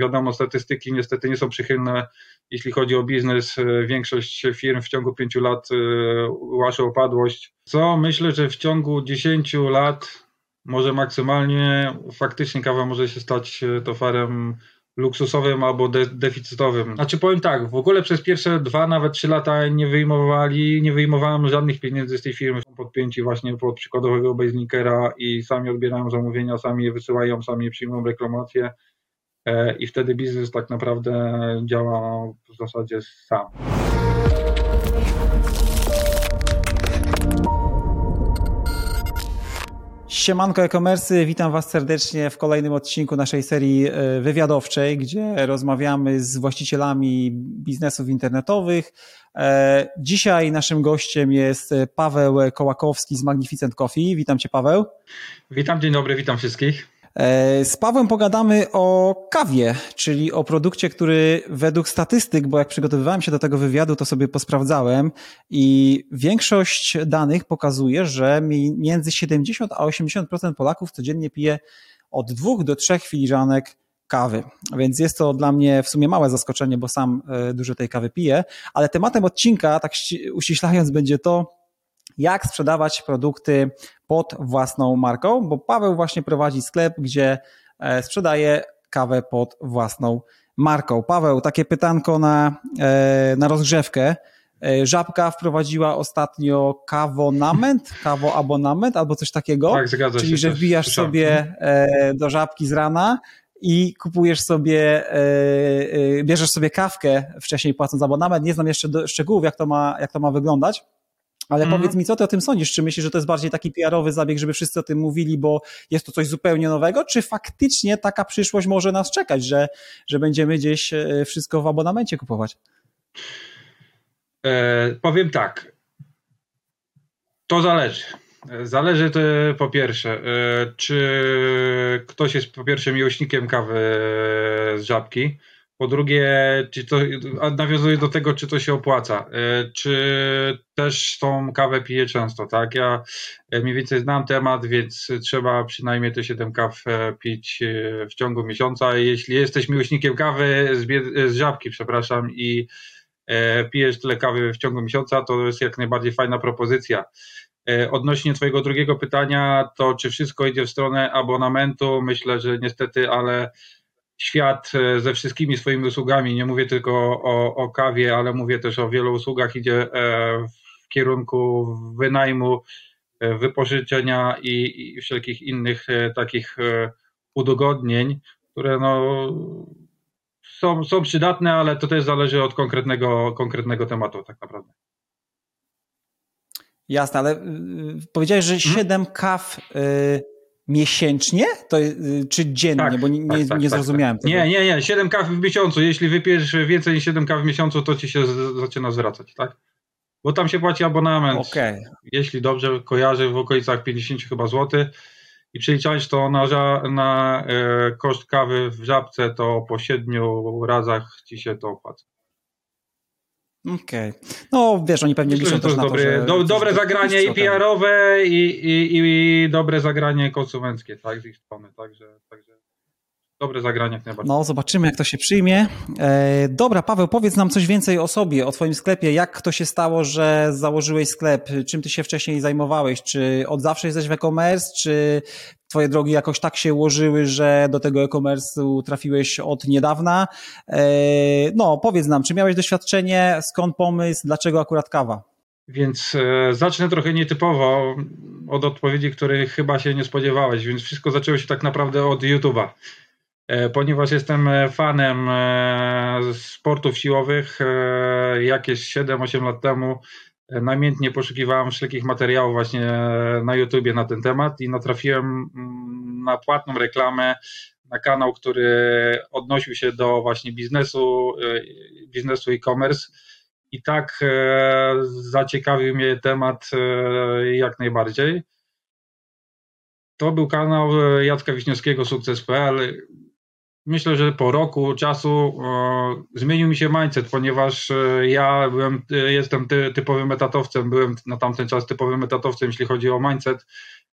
wiadomo, statystyki niestety nie są przychylne, jeśli chodzi o biznes. Większość firm w ciągu pięciu lat łasze opadłość. Co myślę, że w ciągu dziesięciu lat, może maksymalnie, faktycznie kawa może się stać towarem luksusowym albo de deficytowym. Znaczy powiem tak, w ogóle przez pierwsze dwa, nawet trzy lata nie wyjmowali, nie wyjmowałem żadnych pieniędzy z tej firmy. Są podpięci właśnie pod przykładowego basenikera i sami odbierają zamówienia, sami je wysyłają, sami je przyjmują reklamacje e, i wtedy biznes tak naprawdę działa w zasadzie sam. Siemanko e-commerce, witam Was serdecznie w kolejnym odcinku naszej serii e, wywiadowczej, gdzie rozmawiamy z właścicielami biznesów internetowych. E, dzisiaj naszym gościem jest Paweł Kołakowski z Magnificent Coffee. Witam Cię Paweł. Witam, dzień dobry, witam wszystkich. E, z Pawłem pogadamy o kawie, czyli o produkcie, który według statystyk, bo jak przygotowywałem się do tego wywiadu, to sobie posprawdzałem i większość danych pokazuje, że między 70 a 80% Polaków codziennie pije od dwóch do trzech filiżanek kawy. Więc jest to dla mnie w sumie małe zaskoczenie, bo sam e, dużo tej kawy piję, ale tematem odcinka, tak uściślając, będzie to, jak sprzedawać produkty pod własną marką, bo Paweł właśnie prowadzi sklep, gdzie e, sprzedaje kawę pod własną marką. Paweł, takie pytanko na, e, na rozgrzewkę. E, Żabka wprowadziła ostatnio kawonament, kawoabonament albo coś takiego. Tak, zgadza Czyli, się. że wbijasz sobie do żabki z rana i kupujesz sobie, bierzesz sobie kawkę wcześniej płacąc abonament. Nie znam jeszcze szczegółów, jak to ma, jak to ma wyglądać. Ale mm. powiedz mi, co ty o tym sądzisz? Czy myślisz, że to jest bardziej taki PR-owy zabieg, żeby wszyscy o tym mówili, bo jest to coś zupełnie nowego? Czy faktycznie taka przyszłość może nas czekać, że, że będziemy gdzieś e, wszystko w abonamencie kupować? E, powiem tak. To zależy. Zależy to po pierwsze, e, czy ktoś jest po pierwsze miłośnikiem kawy z żabki, po drugie, czy to nawiązuje do tego, czy to się opłaca, e, czy też tą kawę piję często, tak? Ja e, mniej więcej znam temat, więc trzeba przynajmniej te 7 kaw e, pić w ciągu miesiąca. Jeśli jesteś miłośnikiem kawy z, z żabki, przepraszam, i pijesz tyle kawy w ciągu miesiąca, to jest jak najbardziej fajna propozycja. Odnośnie Twojego drugiego pytania, to czy wszystko idzie w stronę abonamentu? Myślę, że niestety, ale świat e, ze wszystkimi swoimi usługami, nie mówię tylko o, o kawie, ale mówię też o wielu usługach, idzie e, w kierunku wynajmu, e, wypożyczenia i, i wszelkich innych takich udogodnień, które no, są, są przydatne, ale to też zależy od konkretnego, konkretnego tematu tak naprawdę. Jasne, ale y, y, powiedziałeś, że 7 hmm? kaw y, miesięcznie? To, y, czy dziennie? Tak, bo nie, tak, nie, tak, nie tak, zrozumiałem tego. Nie, nie, nie. 7 kaw w miesiącu. Jeśli wypijesz więcej niż 7 kaw w miesiącu, to ci się zaczyna zwracać, tak? Bo tam się płaci abonament. Okay. Jeśli dobrze kojarzę, w okolicach 50 chyba złotych. I przeliczając to na, na e, koszt kawy w żabce, to po 7 razach ci się to opłaca. Okej. Okay. No wiesz, oni pewnie liczą też na dobre, to, że... Do, dobre zagranie i PR-owe i, i, i, dobre zagranie konsumenckie, tak, z ich strony, także, także dobre zagranie jak najbardziej. No, zobaczymy jak to się przyjmie. E, dobra, Paweł, powiedz nam coś więcej o sobie, o twoim sklepie. Jak to się stało, że założyłeś sklep? Czym ty się wcześniej zajmowałeś? Czy od zawsze jesteś w e-commerce, czy twoje drogi jakoś tak się ułożyły, że do tego e-commerce'u trafiłeś od niedawna? E, no, powiedz nam, czy miałeś doświadczenie, skąd pomysł, dlaczego akurat kawa? Więc e, zacznę trochę nietypowo od odpowiedzi, których chyba się nie spodziewałeś, więc wszystko zaczęło się tak naprawdę od YouTube'a. E, ponieważ jestem e, fanem e, sportów siłowych, jakieś 7-8 lat temu namiętnie poszukiwałem wszelkich materiałów właśnie na YouTubie na ten temat i natrafiłem mm, na płatną reklamę, na kanał, który odnosił się do właśnie biznesu, biznesu e-commerce i tak zaciekawił mnie temat jak najbardziej. To był kanał Jacka Wiśniewskiego, sukces.pl myślę, że po roku czasu e, zmienił mi się mindset, ponieważ e, ja byłem, e, jestem ty, typowym etatowcem, byłem na tamten czas typowym etatowcem, jeśli chodzi o mindset.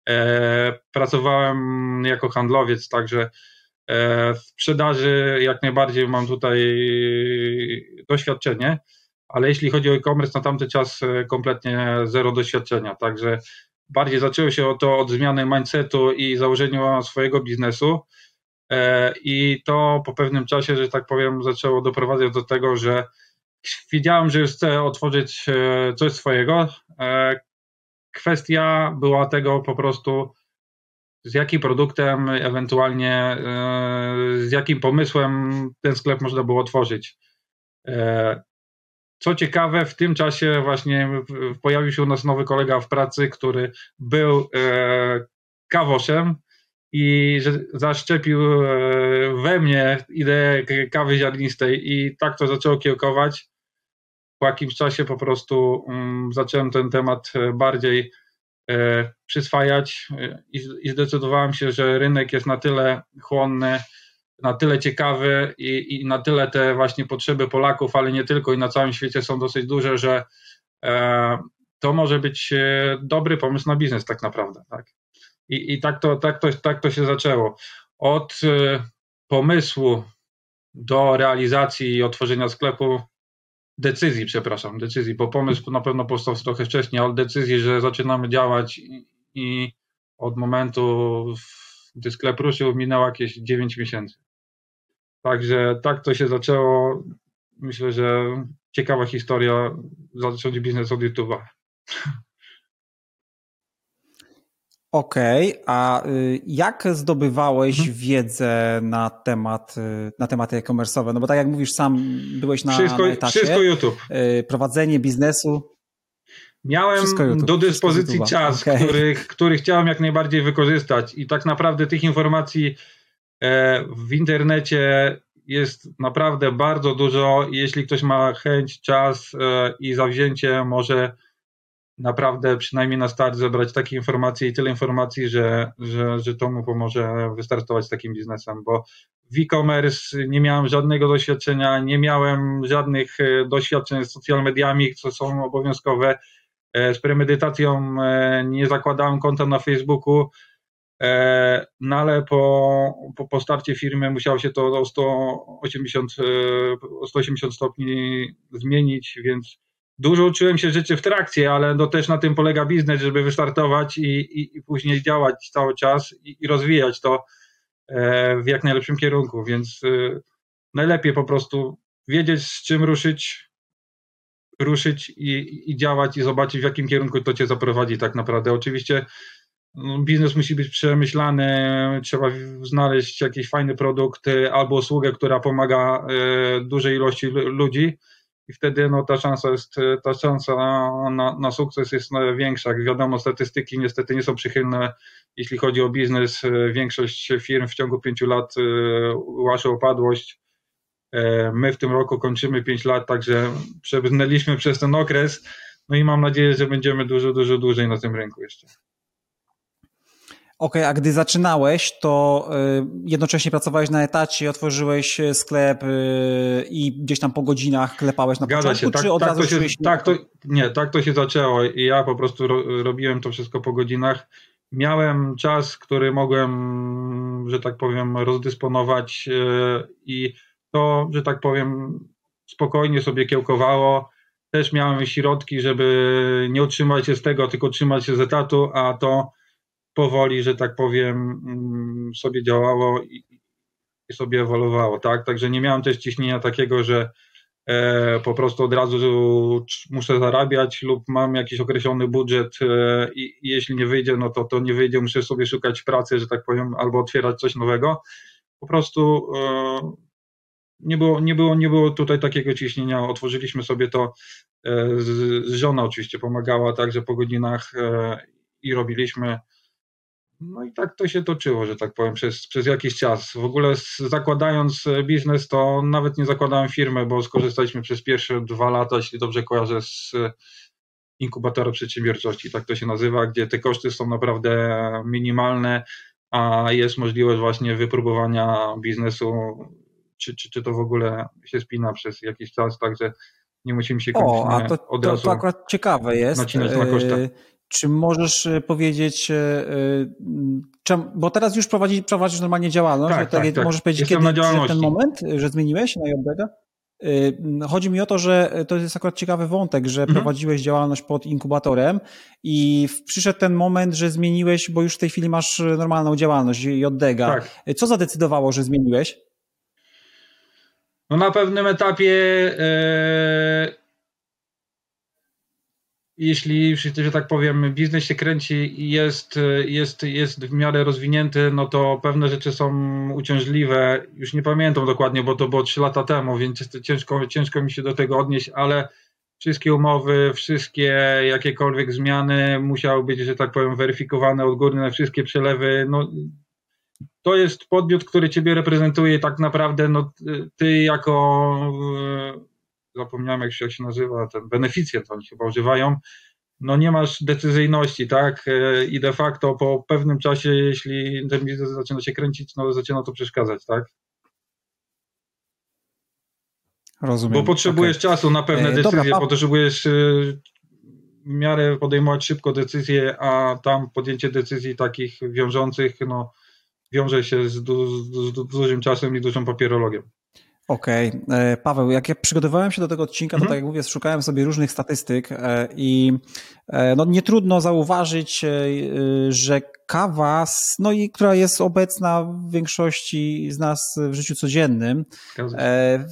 E, pracowałem jako handlowiec, także W sprzedaży jak najbardziej mam tutaj doświadczenie, ale jeśli chodzi o e-commerce, na tamty czas kompletnie zero doświadczenia, także bardziej zaczęło się to od zmiany mindsetu i założenia swojego biznesu i to po pewnym czasie, że tak powiem, zaczęło doprowadzać do tego, że wiedziałem, że już chcę otworzyć coś swojego, kwestia była tego po prostu, z jakim produktem, ewentualnie e, z jakim pomysłem ten sklep można było otworzyć. E, co ciekawe, w tym czasie właśnie pojawił się u nas nowy kolega w pracy, który był e, kawoszem i zaszczepił we mnie ideę kawy ziarnistej i tak to zaczęło kiełkować po jakimś czasie po prostu um, zacząłem ten temat e, bardziej e, przyswajać e, i, zdecydowałem się, że rynek jest na tyle chłonny, na tyle ciekawy i, i, na tyle te właśnie potrzeby Polaków, ale nie tylko i na całym świecie są dosyć duże, że e, to może być e, dobry pomysł na biznes tak naprawdę. Tak? I, i tak, to, tak, to, tak to się zaczęło. Od e, pomysłu do realizacji i otworzenia sklepu decyzji, przepraszam, decyzji, bo pomysł na pewno powstał trochę wcześniej, ale decyzji, że zaczynamy działać i, i od momentu, gdy sklep ruszył, minęło jakieś 9 miesięcy. Także tak to się zaczęło. Myślę, że ciekawa historia zacząć biznes od YouTube'a. Okej, okay, a y, jak zdobywałeś mhm. wiedzę na temat, y, na tematy e-commerce'owe? No bo tak jak mówisz, sam byłeś na, wszystko, na etacie. Wszystko YouTube. Y, prowadzenie biznesu. Miałem do dyspozycji czas, okay. który, który chciałem jak najbardziej wykorzystać i tak naprawdę tych informacji e, w internecie jest naprawdę bardzo dużo. Jeśli ktoś ma chęć, czas e, i zawzięcie, może naprawdę przynajmniej na start zebrać takie informacje i tyle informacji, że, że, że to mu pomoże wystartować z takim biznesem, bo w e-commerce nie miałem żadnego doświadczenia, nie miałem żadnych e, doświadczeń z social mediami, co są obowiązkowe. E, z premedytacją e, nie zakładałem konta na Facebooku, no ale po, po, po starcie firmy musiało się to o 180, o 180 stopni zmienić, więc dużo uczyłem się rzeczy w trakcie, ale no też na tym polega biznes, żeby wystartować i, i, i później działać cały czas i, i, rozwijać to e, w jak najlepszym kierunku, więc e, najlepiej po prostu wiedzieć z czym ruszyć, ruszyć i, i działać i zobaczyć w jakim kierunku to cię zaprowadzi tak naprawdę. Oczywiście no, biznes musi być przemyślany, trzeba znaleźć jakiś fajny produkt e, albo usługę, która pomaga dużej ilości ludzi, i wtedy no, ta szansa jest, ta szansa na, na, sukces jest większa. Jak wiadomo, statystyki niestety nie są przychylne, jeśli chodzi o biznes. Większość firm w ciągu pięciu lat e, łasza opadłość. E, my w tym roku kończymy pięć lat, także przebrnęliśmy przez ten okres. No i mam nadzieję, że będziemy dużo, dużo dłużej na tym rynku jeszcze. Okej, okay, a gdy zaczynałeś, to y, jednocześnie pracowałeś na etacie, otworzyłeś y, sklep y, i gdzieś tam po godzinach klepałeś na Zgadza początku, się. Tak, czy od tak razu to się, tak to, Nie, tak to się zaczęło i ja po prostu ro, robiłem to wszystko po godzinach. Miałem czas, który mogłem, że tak powiem, rozdysponować i to, że tak powiem, spokojnie sobie kiełkowało. Też miałem środki, żeby nie utrzymać się z tego, tylko utrzymać się z etatu, a to powoli, że tak powiem, mm, sobie działało i, i sobie ewoluowało, tak? Także nie miałem też ciśnienia takiego, że e, po prostu od razu muszę zarabiać lub mam jakiś określony budżet e, i, i, jeśli nie wyjdzie, no to to nie wyjdzie, muszę sobie szukać pracy, że tak powiem, albo otwierać coś nowego. Po prostu e, nie było, nie, było, nie było tutaj takiego ciśnienia. Otworzyliśmy sobie to. E, z, żona oczywiście pomagała także po godzinach e, i robiliśmy no i tak to się toczyło, że tak powiem, przez, przez jakiś czas. W ogóle zakładając biznes, to nawet nie zakładałem firmy, bo skorzystaliśmy przez pierwsze dwa lata, jeśli dobrze kojarzę, z inkubatora przedsiębiorczości, tak to się nazywa, gdzie te koszty są naprawdę minimalne, a jest możliwość właśnie wypróbowania biznesu, czy, czy, czy to w ogóle się spina przez jakiś czas, także nie musimy się o, a to, od to, razu to akurat ciekawe jest. nacinać na koszty. Czy możesz e, powiedzieć, czem, bo teraz już prowadzi, prowadzisz normalnie działalność, tak, tak, tak. możesz powiedzieć, Jestem kiedy ten moment, że zmieniłeś na JBG? Chodzi mi o to, że to jest akurat ciekawy wątek, że mhm. prowadziłeś działalność pod inkubatorem i przyszedł ten moment, że zmieniłeś, bo już w tej chwili masz normalną działalność JDG. Tak. Co zadecydowało, że zmieniłeś? No na pewnym etapie e, jeśli, że tak powiem, biznes się kręci i jest, jest, jest w miarę rozwinięty, no to pewne rzeczy są uciążliwe. Już nie pamiętam dokładnie, bo to było 3 lata temu, więc ciężko, ciężko mi się do tego odnieść, ale wszystkie umowy, wszystkie jakiekolwiek zmiany musiały być, że tak powiem, weryfikowane odgórnie, wszystkie przelewy. No, to jest podmiot, który ciebie reprezentuje tak naprawdę, no, ty jako zapomniałem jak się, jak się nazywa, ten beneficjent oni chyba używają, no nie masz decyzyjności, tak? E, I de facto po pewnym czasie, jeśli ten biznes zaczyna się kręcić, no zaczyna to przeszkadzać, tak? Rozumiem. Bo potrzebujesz okay. czasu na pewne e, decyzje, Dobra, potrzebujesz e, w miarę podejmować szybko decyzje, a tam podjęcie decyzji takich wiążących, no wiąże się z, du z, z dużym czasem i dużą papierologią. Okej. Okay. E, Paweł, jak ja przygotowywałem się do tego odcinka, to mhm. tak jak mówię, szukałem sobie różnych statystyk e, i e, no, nie trudno zauważyć, że kawa, no i która jest obecna w większości z nas w życiu codziennym,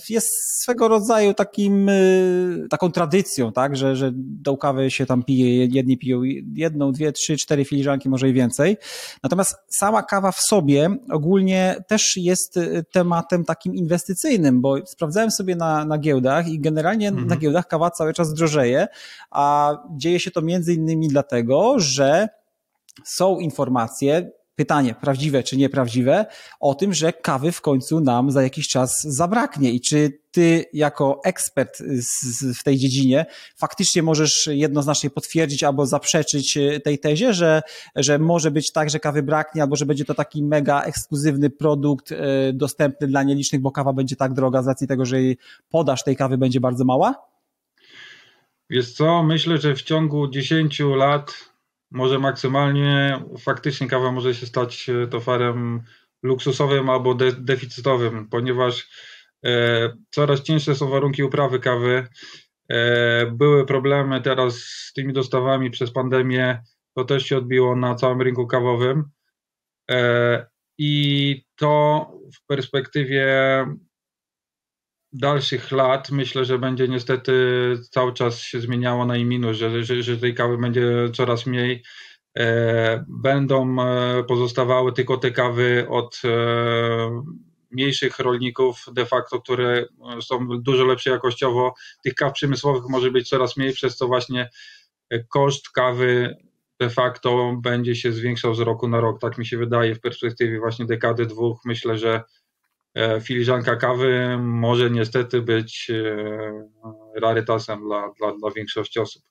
jest swego rodzaju takim, taką tradycją, tak, że, że do kawy się tam pije, jedni piją jedną, dwie, trzy, cztery filiżanki, może i więcej. Natomiast sama kawa w sobie ogólnie też jest tematem takim inwestycyjnym, bo sprawdzałem sobie na, na giełdach i generalnie mhm. na giełdach kawa cały czas drożeje, a dzieje się to między innymi dlatego, że są informacje, pytanie, prawdziwe czy nieprawdziwe, o tym, że kawy w końcu nam za jakiś czas zabraknie. I czy ty, jako ekspert w tej dziedzinie, faktycznie możesz jednoznacznie potwierdzić albo zaprzeczyć e, tej tezie, że, że może być tak, że kawy braknie, albo że będzie to taki mega ekskluzywny produkt e, dostępny dla nielicznych, bo kawa będzie tak droga z racji tego, że jej podaż tej kawy będzie bardzo mała? Wiesz co, myślę, że w ciągu 10 lat może maksymalnie faktycznie kawa może się stać e, towarem luksusowym albo de deficytowym, ponieważ e, coraz cięższe są warunki uprawy kawy. E, były problemy teraz z tymi dostawami przez pandemię, to też się odbiło na całym rynku kawowym. E, I to w perspektywie dalszych lat myślę, że będzie niestety cały czas się zmieniało na i minus, że, że, że tej kawy będzie coraz mniej. E, będą e, pozostawały tylko te kawy od e, mniejszych rolników de facto, które są dużo lepsze jakościowo. Tych kaw przemysłowych może być coraz mniej, przez co właśnie koszt kawy de facto będzie się zwiększał z roku na rok. Tak mi się wydaje w perspektywie właśnie dekady, dwóch. Myślę, że E, filiżanka kawy może niestety być e, rarytasem dla, dla, dla większości osób.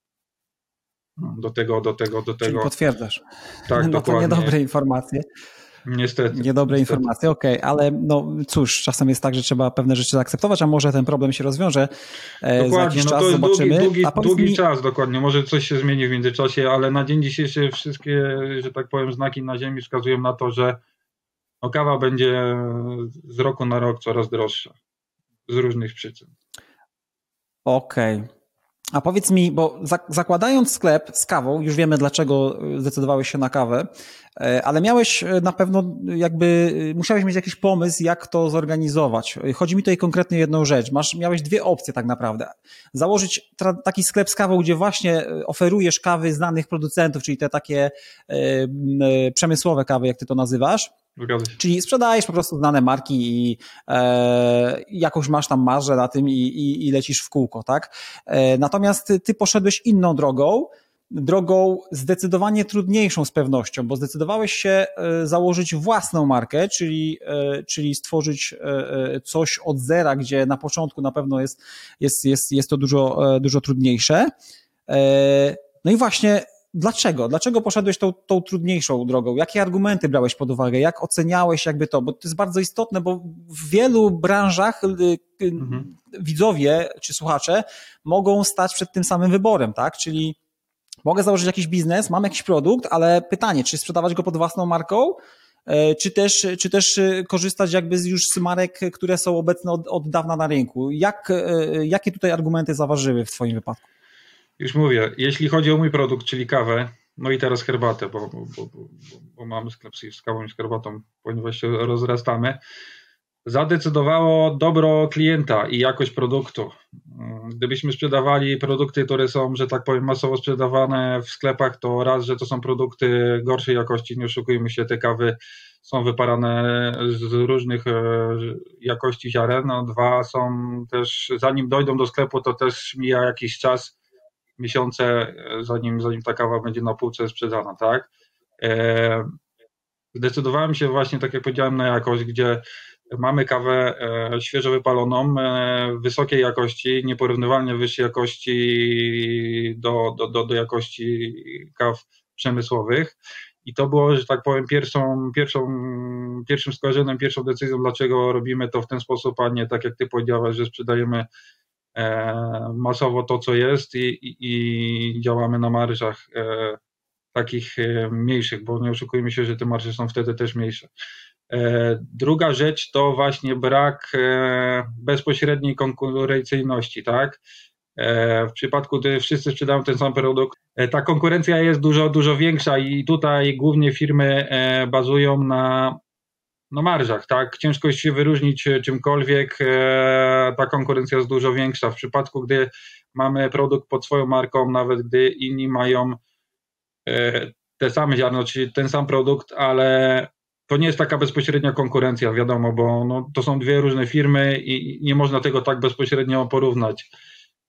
Do tego, do tego, do tego. Czyli potwierdzasz. Tak, no dokładnie. to niedobre informacje. Niestety. Niedobre niestety. informacje, okej, okay, ale no cóż, czasem jest tak, że trzeba pewne rzeczy zaakceptować, a może ten problem się rozwiąże. E, dokładnie, no to jest długi, długi, długi mi... czas, dokładnie. Może coś się zmieni w międzyczasie, ale na dzień dzisiejszy wszystkie, że tak powiem, znaki na ziemi wskazują na to, że no kawa będzie z roku na rok coraz droższa z różnych przyczyn. Okej. Okay. A powiedz mi, bo zakładając sklep z kawą, już wiemy dlaczego zdecydowałeś się na kawę, e, ale miałeś e, na pewno jakby, e, musiałeś mieć jakiś pomysł, jak to zorganizować. Chodzi mi tutaj konkretnie jedną rzecz. Masz, miałeś dwie opcje tak naprawdę. Założyć taki sklep z kawą, gdzie właśnie oferujesz kawy znanych producentów, czyli te takie przemysłowe kawy, jak ty to nazywasz, Czyli sprzedajesz po prostu znane marki i e, jakąś masz tam marżę na tym i, i, i lecisz w kółko, tak? E, natomiast ty poszedłeś inną drogą, drogą zdecydowanie trudniejszą z pewnością, bo zdecydowałeś się e, założyć własną markę, czyli, e, czyli stworzyć e, coś od zera, gdzie na początku na pewno jest, jest, jest, jest to dużo, dużo trudniejsze. No i właśnie Dlaczego? Dlaczego poszedłeś tą, tą trudniejszą drogą? Jakie argumenty brałeś pod uwagę? Jak oceniałeś jakby to? Bo to jest bardzo istotne, bo w wielu branżach y, y, mhm. widzowie czy słuchacze mogą stać przed tym samym wyborem, tak? Czyli mogę założyć jakiś biznes, mam jakiś produkt, ale pytanie, czy sprzedawać go pod własną marką, e, czy też, czy też e, korzystać jakby już z marek, które są obecne od, od dawna na rynku. Jak, e, jakie tutaj argumenty zaważyły w Twoim wypadku? Już mówię, jeśli chodzi o mój produkt, czyli kawę, no i teraz herbatę, bo, bo, bo, bo mamy sklep z kawą i z herbatą, ponieważ się rozrastamy, zadecydowało dobro klienta i jakość produktu. Gdybyśmy sprzedawali produkty, które są, że tak powiem, masowo sprzedawane w sklepach, to raz, że to są produkty gorszej jakości, nie oszukujmy się, te kawy są wyparane z różnych e, jakości ziaren. No, dwa są też, zanim dojdą do sklepu, to też mija jakiś czas, miesiące, zanim, zanim ta kawa będzie na półce sprzedana, tak? E, zdecydowałem się właśnie, tak jak powiedziałem, na jakość, gdzie mamy kawę e, świeżo wypaloną, e, wysokiej jakości, nieporównywalnie wyższej jakości do, do, do, do jakości kaw przemysłowych. I to było, że tak powiem, pierwszą, pierwszą, pierwszym skojarzeniem, pierwszą decyzją, dlaczego robimy to w ten sposób, a nie tak jak ty powiedziałeś, że sprzedajemy e, masowo to, co jest i, i, i działamy na marżach takich mniejszych, bo nie oszukujmy się, że te marże są wtedy też mniejsze. E, druga rzecz to właśnie brak e, bezpośredniej konkurencyjności, tak? E, w przypadku, gdy wszyscy sprzedają ten sam produkt, ta konkurencja jest dużo, dużo większa i tutaj głównie firmy bazują na, na marżach, tak? Ciężko się wyróżnić czymkolwiek, ta konkurencja jest dużo większa. W przypadku, gdy mamy produkt pod swoją marką, nawet gdy inni mają te same ziarno, czyli ten sam produkt, ale to nie jest taka bezpośrednia konkurencja, wiadomo, bo no, to są dwie różne firmy i nie można tego tak bezpośrednio porównać.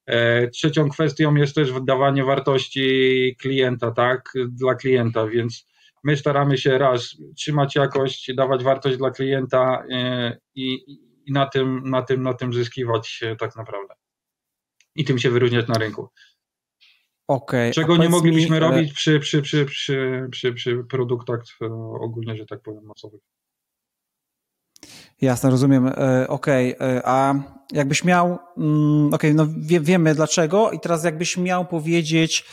E, trzecią kwestią jest też wydawanie wartości klienta, tak, dla klienta, więc my staramy się raz trzymać jakość, dawać wartość dla klienta e, i, i na, tym, na, tym, na tym zyskiwać tak naprawdę. I tym się wyróżniać na rynku. Okay, Czego nie moglibyśmy mi, robić przy, przy, przy, przy, przy, przy produktach e, ogólnie, że tak powiem, masowych. Jasne, rozumiem. E, okej, okay. A jakbyś miał, mm, okej, okay, no wie, wiemy dlaczego i teraz jakbyś miał powiedzieć,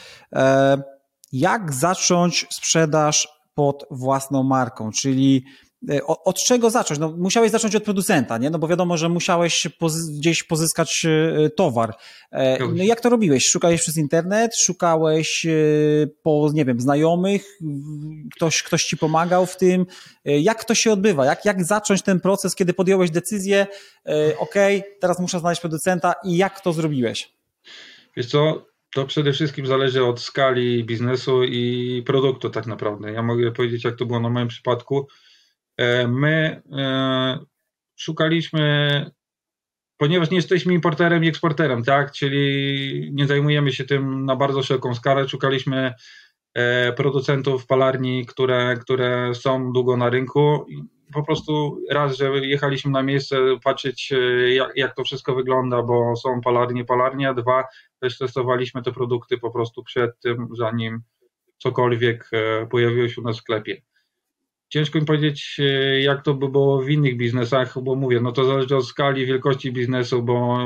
jak zacząć sprzedaż pod własną marką, czyli E, od czego zacząć? No, musiałeś zacząć od producenta, nie? No bo wiadomo, że musiałeś pozy gdzieś pozyskać e, towar. E, no jak to robiłeś? Szukałeś przez internet? Szukałeś po, nie wiem, znajomych? Ktoś, ktoś ci pomagał w tym? Jak to się odbywa? Jak, jak zacząć ten proces, kiedy podjąłeś decyzję, ok, teraz muszę znaleźć producenta i jak to zrobiłeś? Wiesz co, to przede wszystkim zależy od skali biznesu i produktu tak naprawdę. Ja mogę powiedzieć, jak to było na moim przypadku E, my e, szukaliśmy, ponieważ nie jesteśmy importerem i eksporterem, tak, czyli nie zajmujemy się tym na bardzo szeroką skalę, szukaliśmy e, producentów palarni, które, które są długo na rynku. Po prostu raz, że jechaliśmy na miejsce patrzeć, jak, jak to wszystko wygląda, bo są palarnie, palarnie, a dwa, też testowaliśmy te produkty po prostu przed tym, zanim cokolwiek pojawiło się w sklepie. Ciężko mi powiedzieć, e, jak to by było w innych biznesach, bo mówię, no to zależy od skali, wielkości biznesu, bo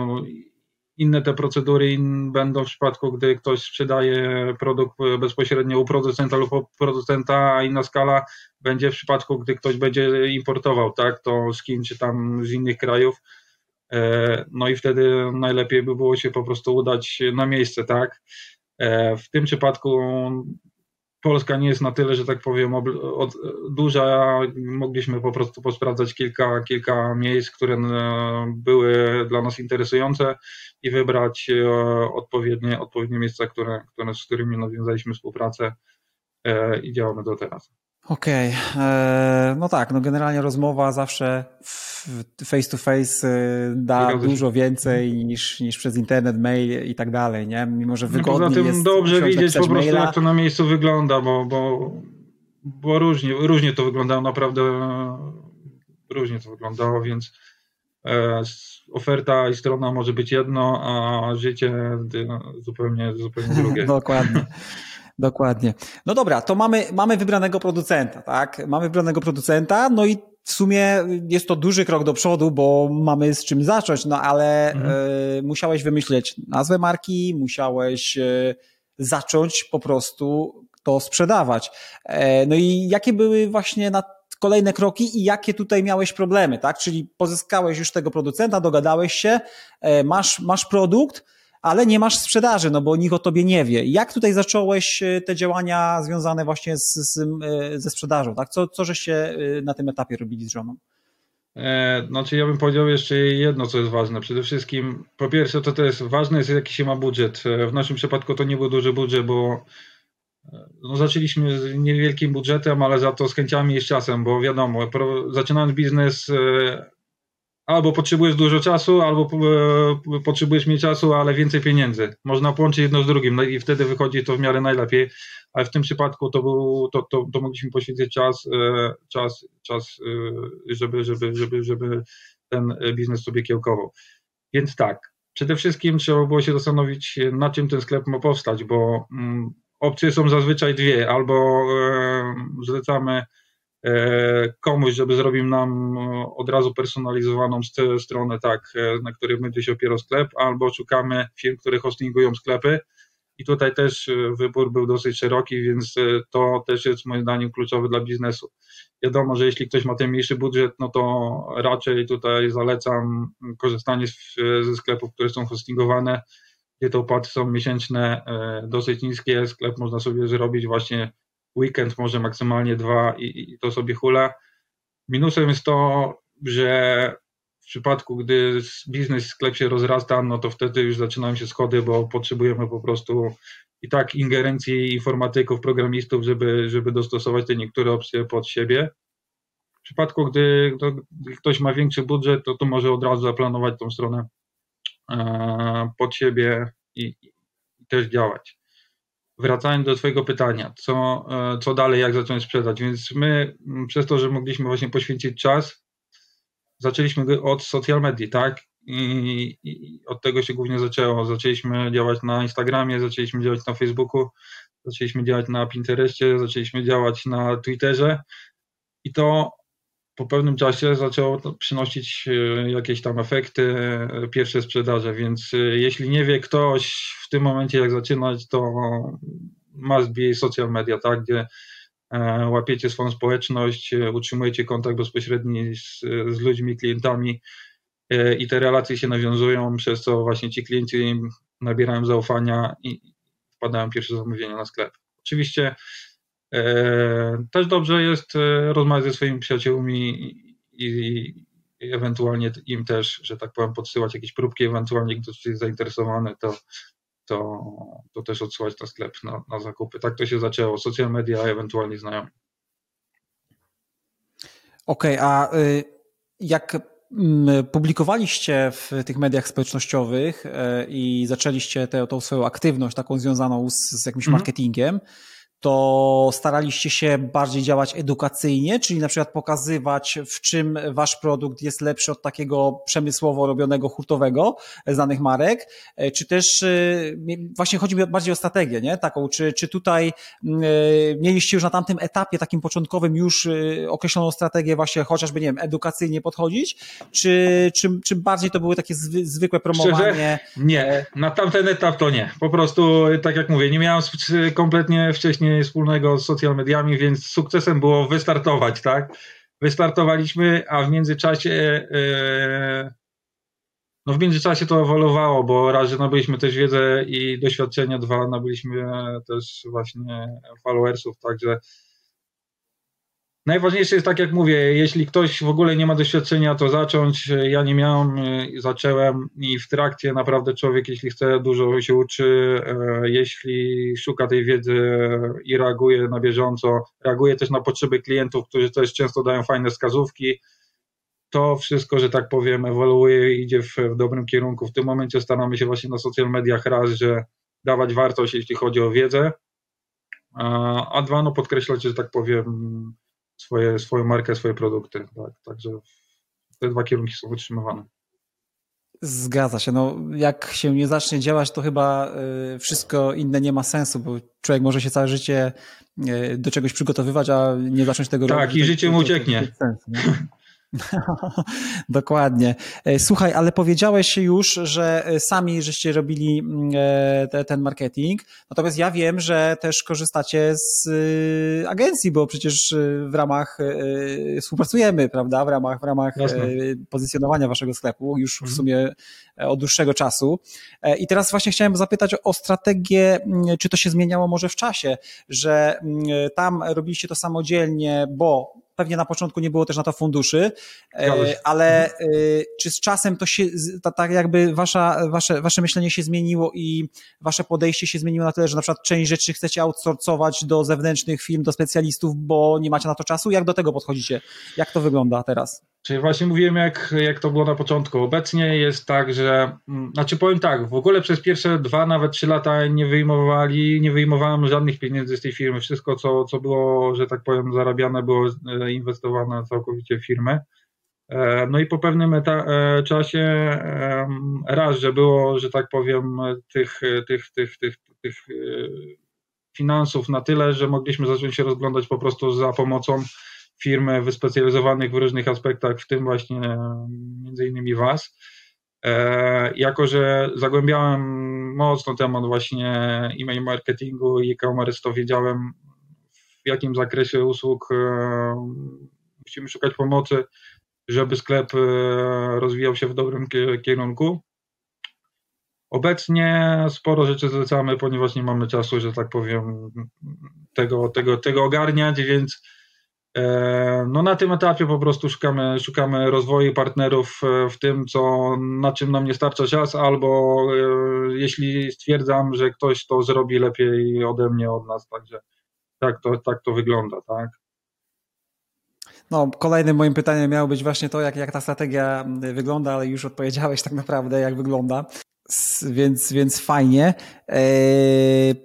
inne te procedury będą w przypadku, gdy ktoś sprzedaje produkt bezpośrednio u producenta lub u producenta, a inna skala będzie w przypadku, gdy ktoś będzie importował, tak, to z Chin czy tam z innych krajów. E, no i wtedy najlepiej by było się po prostu udać na miejsce, tak. E, w tym przypadku Polska nie jest na tyle, że tak powiem, od, duża. Mogliśmy po prostu posprawdzać kilka, kilka miejsc, które e, były dla nas interesujące i wybrać e, odpowiednie, odpowiednie miejsca, które, które, z którymi nawiązaliśmy współpracę e, i działamy do teraz. Okej, okay. no tak, no generalnie rozmowa zawsze face to face da dużo więcej niż, niż przez internet, mail i tak dalej, nie? Mimo, że wygodnie no poza tym jest dobrze wiedzieć po prostu maila. jak to na miejscu wygląda, bo, bo, bo różnie, różnie to wyglądało, naprawdę różnie to wyglądało, więc e, oferta i strona może być jedno, a życie zupełnie, zupełnie drugie. Dokładnie. Dokładnie. No dobra, to mamy, mamy wybranego producenta, tak? Mamy wybranego producenta, no i w sumie jest to duży krok do przodu, bo mamy z czym zacząć, no ale mhm. y, musiałeś wymyśleć nazwę marki, musiałeś y, zacząć po prostu to sprzedawać. E, no i jakie były właśnie na kolejne kroki i jakie tutaj miałeś problemy, tak? Czyli pozyskałeś już tego producenta, dogadałeś się, masz, masz produkt, ale nie masz sprzedaży, no bo nikt o tobie nie wie. Jak tutaj zacząłeś e, te działania związane właśnie z, z, ze sprzedażą, tak? Co, co żeście na tym etapie robili z żoną? E, znaczy ja bym powiedział jeszcze jedno, co jest ważne. Przede wszystkim, po pierwsze, to, to jest ważne, jest jaki się ma budżet. W naszym przypadku to nie był duży budżet, bo no, zaczęliśmy z niewielkim budżetem, ale za to z chęciami i z czasem, bo wiadomo, zaczynając biznes, e, albo potrzebujesz dużo czasu, albo e, potrzebujesz mniej czasu, ale więcej pieniędzy. Można połączyć jedno z drugim no i wtedy wychodzi to w miarę najlepiej, ale w tym przypadku to, był, to, to, to mogliśmy poświęcić czas, e, czas, czas żeby, żeby, żeby, żeby ten biznes sobie kiełkował. Więc tak, przede wszystkim trzeba było się zastanowić, na czym ten sklep ma powstać, bo mm, opcje są zazwyczaj dwie. Albo e, zlecamy e, komuś, żeby zrobił nam e, od razu personalizowaną stronę, tak, na której będzie się opierał sklep, albo szukamy firm, które hostingują sklepy. I tutaj też wybór był dosyć szeroki, więc to też jest moim zdaniem kluczowe dla biznesu. Wiadomo, że jeśli ktoś ma ten mniejszy budżet, no to raczej tutaj zalecam korzystanie ze sklepów, które są hostingowane, gdzie te opłaty są miesięczne e, dosyć niskie, sklep można sobie zrobić właśnie weekend, może maksymalnie dwa i, i to sobie hula. Minusem jest to, że w przypadku, gdy biznes, sklep się rozrasta, no to wtedy już zaczynają się schody, bo potrzebujemy po prostu i tak ingerencji informatyków, programistów, żeby, żeby dostosować te niektóre opcje pod siebie. W przypadku, gdy, gdy ktoś ma większy budżet, to to może od razu zaplanować tą stronę E, pod siebie i, i też działać. Wracając do Twojego pytania, co, e, co dalej, jak zacząć sprzedać? Więc my, przez to, że mogliśmy właśnie poświęcić czas, zaczęliśmy od social media, tak? I, I, od tego się głównie zaczęło. Zaczęliśmy działać na Instagramie, zaczęliśmy działać na Facebooku, zaczęliśmy działać na Pinterestie, zaczęliśmy działać na Twitterze i to po pewnym czasie zaczęło przynosić e, jakieś tam efekty, e, pierwsze sprzedaże, więc e, jeśli nie wie ktoś w tym momencie jak zaczynać, to must be social media, tak, gdzie łapiecie swoją społeczność, utrzymujecie kontakt bezpośredni z, z ludźmi, klientami i te relacje się nawiązują, przez co właśnie ci klienci nabierają zaufania i wpadają pierwsze zamówienia na sklep. Oczywiście też dobrze jest e, rozmawiać ze swoimi przyjaciółmi i, ewentualnie im też, że tak powiem, podsyłać jakieś próbki, ewentualnie ktoś jest zainteresowany, to, to, to też odsyłać na sklep na, na zakupy. Tak to się zaczęło. Social media, ewentualnie znajomi. Okej, okay, a y, jak mm, publikowaliście w tych mediach społecznościowych e, i zaczęliście tę, tą swoją aktywność taką związaną z, z jakimś mhm. marketingiem, to staraliście się bardziej działać edukacyjnie, czyli na przykład pokazywać, w czym wasz produkt jest lepszy od takiego przemysłowo robionego hurtowego znanych marek, e, czy też e, właśnie chodzi mi bardziej o strategię, nie? Taką, czy, czy tutaj e, mieliście już na tamtym etapie takim początkowym już określoną strategię właśnie chociażby, nie wiem, edukacyjnie podchodzić, czy, czy, czy bardziej to były takie zwykłe promowanie? Szczerze? Nie, na tamten etap to nie. Po prostu, tak jak mówię, nie miałem kompletnie wcześniej wspólnego z social mediami, więc sukcesem było wystartować, tak? Wystartowaliśmy, a w międzyczasie e, no w międzyczasie to ewoluowało, bo raz, że nabyliśmy też wiedzę i doświadczenia, dwa, nabyliśmy też właśnie followersów, także Najważniejsze jest tak jak mówię, jeśli ktoś w ogóle nie ma doświadczenia, to zacząć. Ja nie miałem, y, zacząłem i w trakcie naprawdę człowiek, jeśli chce, dużo się uczy, e, jeśli szuka tej wiedzy i reaguje na bieżąco, reaguje też na potrzeby klientów, którzy też często dają fajne wskazówki. To wszystko, że tak powiem, ewoluuje i idzie w, w dobrym kierunku. W tym momencie staramy się właśnie na social mediach raz, że dawać wartość, jeśli chodzi o wiedzę, a dwa, no podkreślać, że tak powiem, swoje, swoją markę, swoje produkty. Tak? Także te dwa kierunki są utrzymywane. Zgadza się. No, jak się nie zacznie działać, to chyba y, wszystko inne nie ma sensu, bo człowiek może się całe życie y, do czegoś przygotowywać, a nie zacząć tego tak, robić. Tak, i życie mu ucieknie. Sens, Dokładnie. E, słuchaj, ale powiedziałeś już, że e, sami żeście robili mm, e, te, ten marketing, natomiast ja wiem, że też korzystacie z agencji, bo przecież w ramach współpracujemy, prawda, w ramach, w ramach pozycjonowania waszego sklepu już w mhm. sumie od dłuższego czasu. I teraz właśnie chciałem zapytać o strategię, mm, czy to się zmieniało może w czasie, że mm, tam robiliście to samodzielnie, bo pewnie na początku nie było też na to funduszy, e, ale e, czy z czasem to się, tak jakby wasza, wasze, wasze myślenie się zmieniło i wasze podejście się zmieniło na tyle, że na przykład część rzeczy chcecie outsourcować do zewnętrznych firm, do specjalistów, bo nie macie na to czasu? Jak do tego podchodzicie? Jak to wygląda teraz? Czyli właśnie mówiłem, jak, jak to było na początku. Obecnie jest tak, że, mm, znaczy powiem tak, w ogóle przez pierwsze dwa, nawet trzy lata nie wyjmowali, nie wyjmowałem żadnych pieniędzy z tej firmy. Wszystko, co, co było, że tak powiem, zarabiane, było e, inwestowane całkowicie w firmę. E, no i po pewnym e, czasie raz, że było, że tak powiem, tych, tych, tych, tych, tych finansów na tyle, że mogliśmy zacząć się rozglądać po prostu za pomocą firm wyspecjalizowanych w różnych aspektach, w tym właśnie między innymi Was. E, jako, że zagłębiałem mocno temat właśnie e-mail marketingu i e-commerce, to wiedziałem w jakim zakresie usług e, musimy szukać pomocy, żeby sklep e, rozwijał się w dobrym kierunku. Obecnie sporo rzeczy zlecamy, ponieważ nie mamy czasu, że tak powiem, tego, tego, tego ogarniać, więc E, no na tym etapie po prostu szukamy, szukamy rozwoju partnerów e, w tym, co, na czym nam nie starcza czas, albo e, jeśli stwierdzam, że ktoś to zrobi lepiej ode mnie, od nas, także tak to, tak to wygląda, tak. No, kolejnym moim pytaniem miało być właśnie to, jak, jak ta strategia wygląda, ale już odpowiedziałeś tak naprawdę, jak wygląda więc, więc fajnie. E,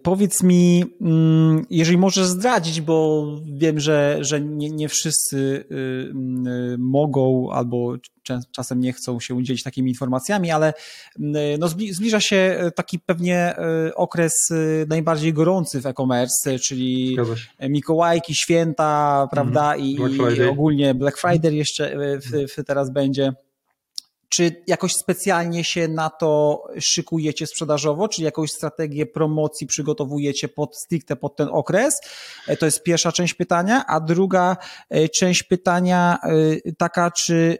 powiedz mi, mm, jeżeli możesz zdradzić, bo wiem, że, że nie, nie wszyscy y, y, mogą albo czasem nie chcą się udzielić takimi informacjami, ale y, no, zbliża się taki pewnie okres najbardziej gorący w e-commerce, czyli Mikołajki, święta, prawda, mm, i, i, ogólnie Black Friday jeszcze w, w teraz będzie. Czy jakoś specjalnie się na to szykujecie sprzedażowo, czy jakąś strategię promocji przygotowujecie pod stricte pod ten okres? E, to jest pierwsza część pytania, a druga e, część pytania e, taka, czy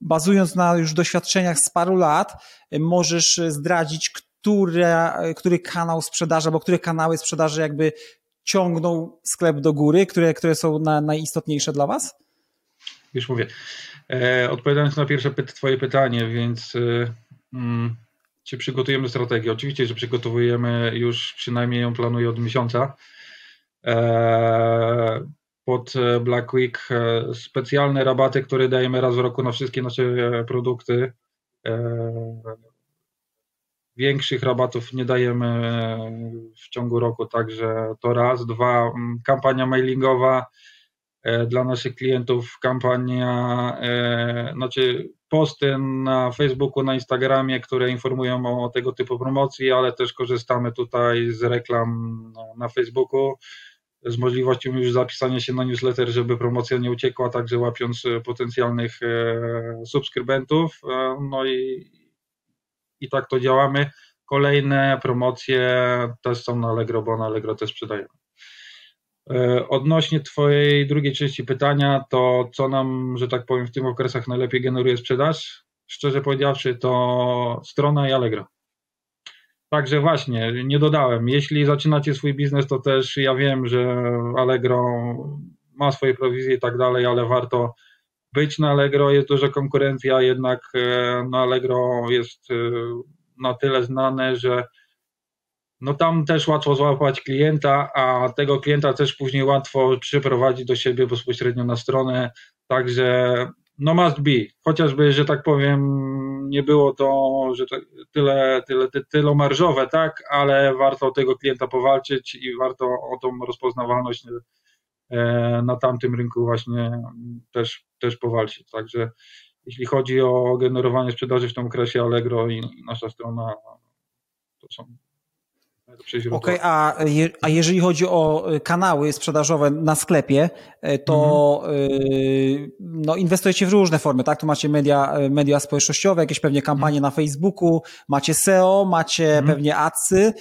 bazując na już doświadczeniach z paru lat, możesz zdradzić, która, który kanał sprzedaży, albo które kanały sprzedaży jakby ciągną sklep do góry, które, które są na, najistotniejsze dla Was? Już mówię. E, odpowiadając na pierwsze Twoje pytanie, więc e, mm, czy przygotujemy strategię? Oczywiście, że przygotowujemy już przynajmniej ją planuję od miesiąca. E, pod Black Week specjalne rabaty, które dajemy raz w roku na wszystkie nasze produkty. Większych rabatów nie dajemy w ciągu roku, także to raz. Dwa, mm, kampania mailingowa dla naszych klientów kampania, e, znaczy posty na Facebooku, na Instagramie, które informują o tego typu promocji, ale też korzystamy tutaj z reklam na Facebooku, z możliwością już zapisania się na newsletter, żeby promocja nie uciekła, także łapiąc potencjalnych e, subskrybentów. No i, i tak to działamy. Kolejne promocje też są na Allegro, bo na Allegro też sprzedajemy. E, odnośnie Twojej drugiej części pytania, to co nam, że tak powiem, w tym okresach najlepiej generuje sprzedaż? Szczerze powiedziawszy, to strona i Allegro. Także właśnie, nie dodałem. Jeśli zaczynacie swój biznes, to też ja wiem, że Allegro ma swoje prowizje i tak dalej, ale warto być na Allegro. Jest duża konkurencja, jednak e, na Allegro jest e, na tyle znane, że no tam też łatwo złapać klienta, a tego klienta też później łatwo przyprowadzić do siebie bezpośrednio na stronę, także no must be, chociażby, że tak powiem, nie było to, że tak, tyle, tyle, tyle marżowe, tak, ale warto o tego klienta powalczyć i warto o tą rozpoznawalność e, na tamtym rynku właśnie też, też powalczyć, także jeśli chodzi o generowanie sprzedaży w tym okresie Allegro i nasza strona, to są Okej, okay, a, je, a jeżeli chodzi o y, kanały sprzedażowe na sklepie, y, to mhm. no, inwestujecie w różne formy, tak? Tu macie media, media społecznościowe, jakieś pewnie kampanie mhm. na Facebooku, macie SEO, macie mhm. pewnie adsy.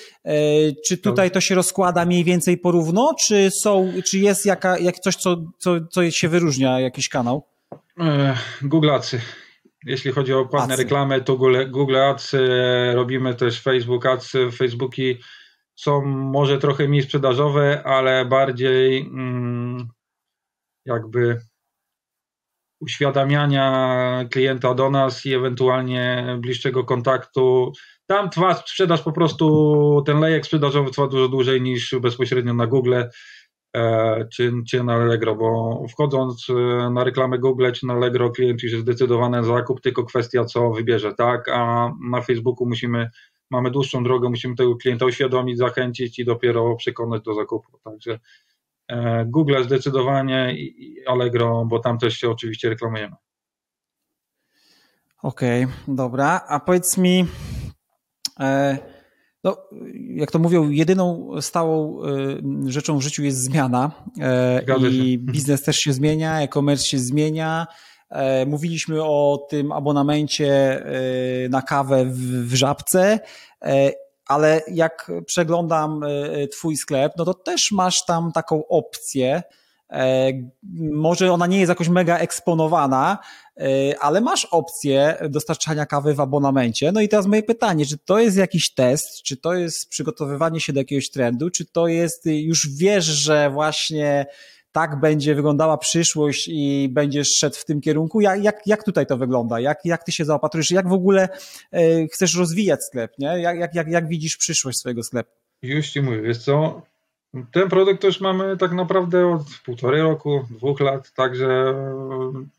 Czy tutaj to się rozkłada mniej więcej porówno, czy są, czy jest jaka, jak coś, co, co, co się wyróżnia, jakiś kanał? Google Adsy. Jeśli chodzi o płatne reklamy, to Google, Google Ads, robimy też Facebook Ads, Facebooki są może trochę mniej sprzedażowe, ale bardziej mm, jakby uświadamiania klienta do nas i ewentualnie bliższego kontaktu. Tam trwa sprzedaż po prostu, ten lejek sprzedażowy trwa dużo dłużej niż bezpośrednio na Google e, czy, czy na Allegro, bo wchodząc e, na reklamę Google czy na Allegro klient już jest zdecydowany na zakup, tylko kwestia co wybierze, tak, a na Facebooku musimy mamy dłuższą drogę, musimy tego klienta uświadomić, zachęcić i dopiero przekonać do zakupu. Także e, Google zdecydowanie i Allegro, bo tam też się oczywiście reklamujemy. Okej, okay, dobra. A powiedz mi, e, no, jak to mówią, jedyną stałą e, rzeczą w życiu jest zmiana i biznes też się zmienia, e-commerce się zmienia. E, mówiliśmy o tym abonamencie e, na kawę w, żabce, e, ale jak przeglądam Twój sklep, no to też masz tam taką opcję. Może ona nie jest jakoś mega eksponowana, ale masz opcję dostarczania kawy w abonamencie. No i teraz moje pytanie, czy to jest jakiś test, czy to jest przygotowywanie się do jakiegoś trendu, czy to jest, już wiesz, że właśnie tak będzie wyglądała przyszłość i będziesz szedł w tym kierunku. Jak, jak, jak tutaj to wygląda? Jak, jak ty się zaopatrujesz? Jak w ogóle e, chcesz rozwijać sklep? Nie? Jak, jak, jak, jak widzisz przyszłość swojego sklepu? Już ci mówię, wiesz co, ten produkt już mamy tak naprawdę od półtorej roku, dwóch lat, także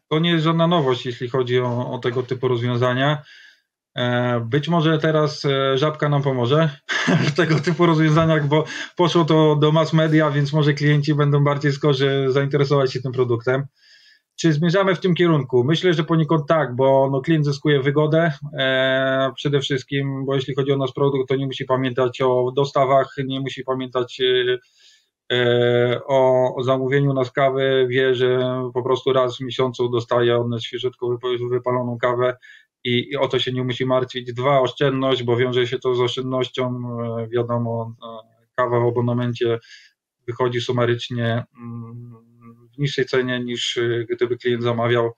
to nie jest żadna nowość, jeśli chodzi o, o tego typu rozwiązania. E, być może teraz e, żabka nam pomoże w tego typu rozwiązaniach, bo poszło to do mass media, więc może klienci będą bardziej skorzy zainteresować się tym produktem. Czy zmierzamy w tym kierunku? Myślę, że poniekąd tak, bo no klient zyskuje wygodę e, przede wszystkim, bo jeśli chodzi o nasz produkt, to nie musi pamiętać o dostawach, nie musi pamiętać e, e o, o, zamówieniu nas kawy, wie, że po prostu raz w miesiącu dostaje on świeżutko wypaloną kawę i, i o to się nie musi martwić. Dwa, oszczędność, bo wiąże się to z oszczędnością. E, wiadomo, e, kawa w abonamencie wychodzi sumarycznie mm, w niższej cenie niż e, gdyby klient zamawiał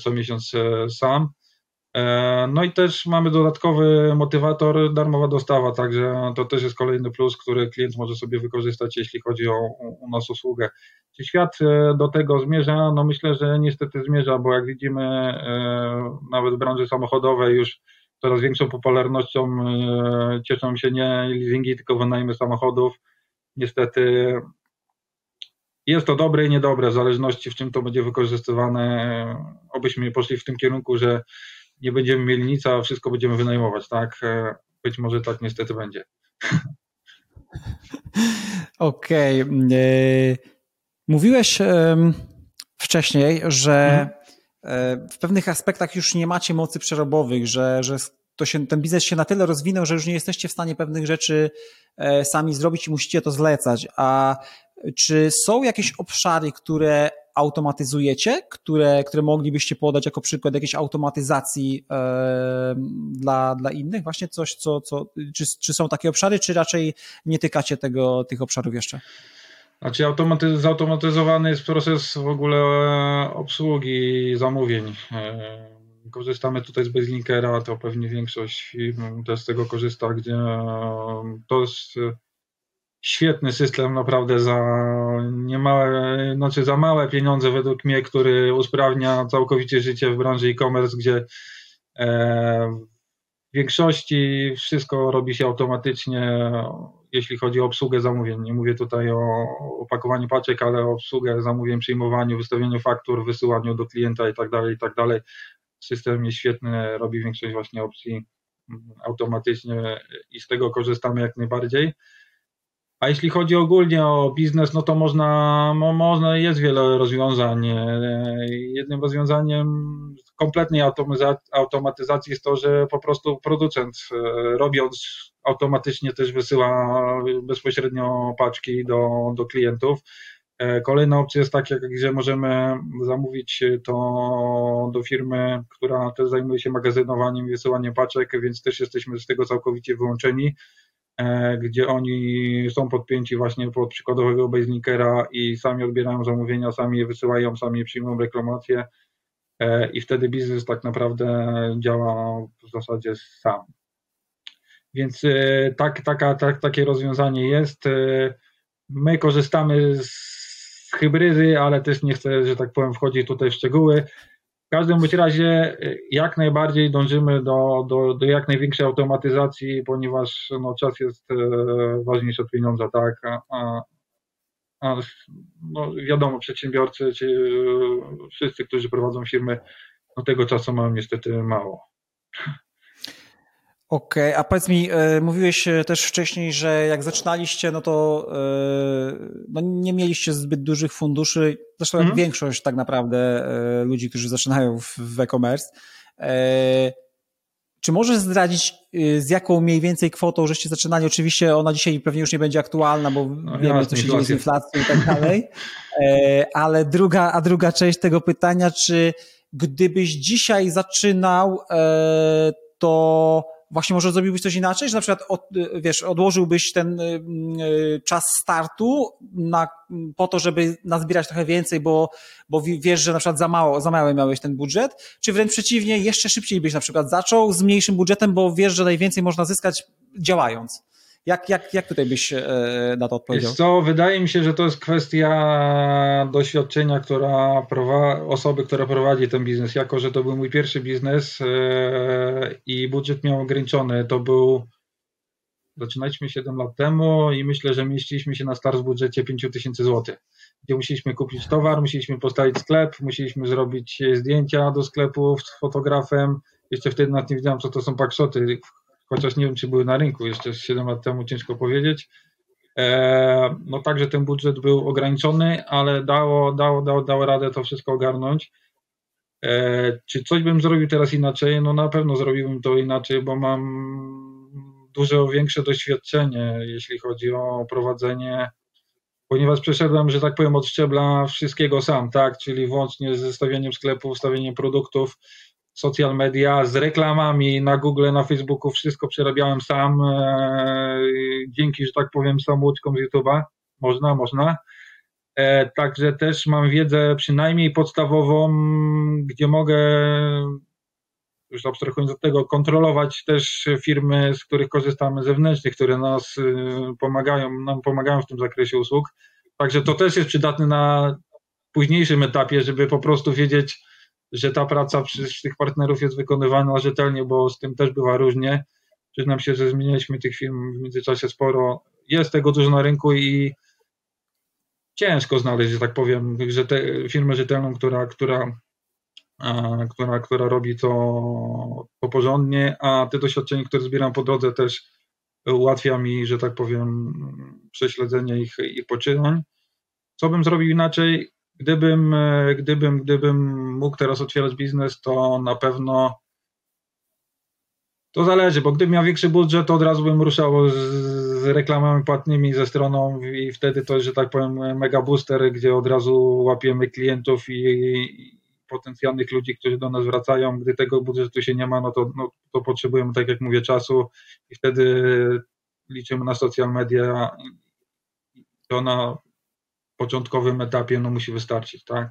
co miesiąc sam. E, no i też mamy dodatkowy motywator, darmowa dostawa, także to też jest kolejny plus, który klient może sobie wykorzystać, jeśli chodzi o u nas usługę. Czy świat e, do tego zmierza? No myślę, że niestety zmierza, bo jak widzimy e, nawet w branży samochodowej już coraz większą popularnością cieszą się nie leasingi, tylko wynajmy samochodów. Niestety jest to dobre i niedobre, w zależności w czym to będzie wykorzystywane. Obyśmy poszli w tym kierunku, że nie będziemy mieli nic, a wszystko będziemy wynajmować, tak? E, być może tak niestety będzie. Okej. Okay. E, mówiłeś wcześniej, że mhm. E, w pewnych aspektach już nie macie mocy przerobowych, że, że to się, ten biznes się na tyle rozwinął, że już nie jesteście w stanie pewnych rzeczy sami zrobić i musicie to zlecać. A czy są jakieś obszary, które automatyzujecie, które, które moglibyście podać jako przykład jakiejś automatyzacji e, dla, dla innych? Właśnie coś, co, co czy, czy są takie obszary, czy raczej nie tykacie tego, tych obszarów jeszcze? Znaczy automaty, zautomatyzowany jest proces w ogóle obsługi zamówień. E, korzystamy tutaj z Baselinkera, to pewnie większość też z tego korzysta, gdzie to jest świetny system naprawdę za niemałe, znaczy za małe pieniądze według mnie, który usprawnia całkowicie życie w branży e-commerce, gdzie e, w większości wszystko robi się automatycznie, jeśli chodzi o obsługę zamówień. Nie mówię tutaj o opakowaniu paczek, ale o obsługę zamówień, przyjmowaniu, wystawieniu faktur, wysyłaniu do klienta i tak dalej, i tak. System jest świetny, robi większość właśnie opcji automatycznie i z tego korzystamy jak najbardziej. A jeśli chodzi ogólnie o biznes, no to można, można jest wiele rozwiązań. Jednym rozwiązaniem kompletnej automatyzacji jest to, że po prostu producent e, robiąc automatycznie też wysyła bezpośrednio paczki do, do klientów. E, kolejna opcja jest taka, gdzie możemy zamówić to do firmy, która też zajmuje się magazynowaniem i wysyłaniem paczek, więc też jesteśmy z tego całkowicie wyłączeni, e, gdzie oni są podpięci właśnie pod przykładowego baselikera i sami odbierają zamówienia, sami je wysyłają, sami przyjmują reklamacje e, i wtedy biznes tak naprawdę działa w zasadzie sam. Więc tak, taka, tak, takie rozwiązanie jest. My korzystamy z hybrydy, ale też nie chcę, że tak powiem, wchodzić tutaj w szczegóły. W każdym bądź razie y, jak najbardziej dążymy do, do, do jak największej automatyzacji, ponieważ no, czas jest e, ważniejszy od pieniądza, tak? A, a no, wiadomo, przedsiębiorcy, czy e, wszyscy, którzy prowadzą firmy, no tego czasu mają niestety mało. Okej, okay, a powiedz mi, e, mówiłeś e, też wcześniej, że jak zaczynaliście, no to e, no nie mieliście zbyt dużych funduszy, zresztą mm. jak większość tak naprawdę ludzi, którzy zaczynają w, w e-commerce. Czy możesz zdradzić, z jaką mniej więcej kwotą żeście zaczynali? Oczywiście ona dzisiaj pewnie już nie będzie aktualna, bo no, wiemy, co się dzieje z inflacją i tak dalej. Ale druga, a druga część tego pytania, czy gdybyś dzisiaj zaczynał, to właśnie może zrobiłbyś coś inaczej, że na przykład od, wiesz, odłożyłbyś ten y, y, czas startu na, po to, żeby nazbierać trochę więcej, bo, bo wiesz, że na przykład za mało, za mały miałeś ten budżet, czy wręcz przeciwnie, jeszcze szybciej byś na przykład zaczął z mniejszym budżetem, bo wiesz, że najwięcej można zyskać działając. Jak, jak, jak tutaj byś e, na to odpowiedział? Wiesz co, wydaje mi się, że to jest kwestia doświadczenia, która osoby, która prowadzi ten biznes. Jako, że to był mój pierwszy biznes e, i budżet miał ograniczony, to był zaczynaliśmy 7 lat temu i myślę, że mieściliśmy się na start w budżecie 5000 zł, gdzie musieliśmy kupić towar, musieliśmy postawić sklep, musieliśmy zrobić zdjęcia do sklepu z fotografem. Jeszcze wtedy nawet nie wiedziałem, co to są pakszoty, chociaż nie wiem, czy były na rynku jeszcze 7 lat temu, ciężko powiedzieć. E, no także ten budżet był ograniczony, ale dało, dało, dało, dało radę to wszystko ogarnąć. E, czy coś bym zrobił teraz inaczej? No na pewno zrobiłbym to inaczej, bo mam dużo większe doświadczenie, jeśli chodzi o prowadzenie, ponieważ przeszedłem, że tak powiem, od szczebla wszystkiego sam, tak, czyli włącznie z stawianiem sklepów, stawianiem produktów, social media z reklamami na Google, na Facebooku, wszystko przerabiałem sam, e, dzięki, że tak powiem, samouczkom z YouTube'a. Można, można. E, także też mam wiedzę przynajmniej podstawową, gdzie mogę, już abstrahując od tego, kontrolować też firmy, z których korzystamy zewnętrznych, które nas y, pomagają, nam pomagają w tym zakresie usług. Także to też jest przydatne na późniejszym etapie, żeby po prostu wiedzieć, że ta praca przez tych partnerów jest wykonywana rzetelnie, bo z tym też bywa różnie. Przyznam się, że zmienialiśmy tych firm w międzyczasie sporo. Jest tego dużo na rynku i ciężko znaleźć, że tak powiem, że te, firmę rzetelną, która, która, a, która, która robi to, to porządnie, a te doświadczenia, które zbieram po drodze też ułatwia mi, że tak powiem, prześledzenie ich, ich poczynań. Co bym zrobił inaczej? Gdybym, e, gdybym, gdybym mógł teraz otwierać biznes, to na pewno to zależy, bo gdybym miał większy budżet, to od razu bym ruszał z, reklamami płatnymi ze stroną i wtedy to, że tak powiem, mega booster, gdzie od razu łapiemy klientów i, i potencjalnych ludzi, którzy do nas wracają. Gdy tego budżetu się nie ma, no to, no, to potrzebujemy, tak jak mówię, czasu i wtedy liczymy na social media. To na początkowym etapie no, musi wystarczyć, tak?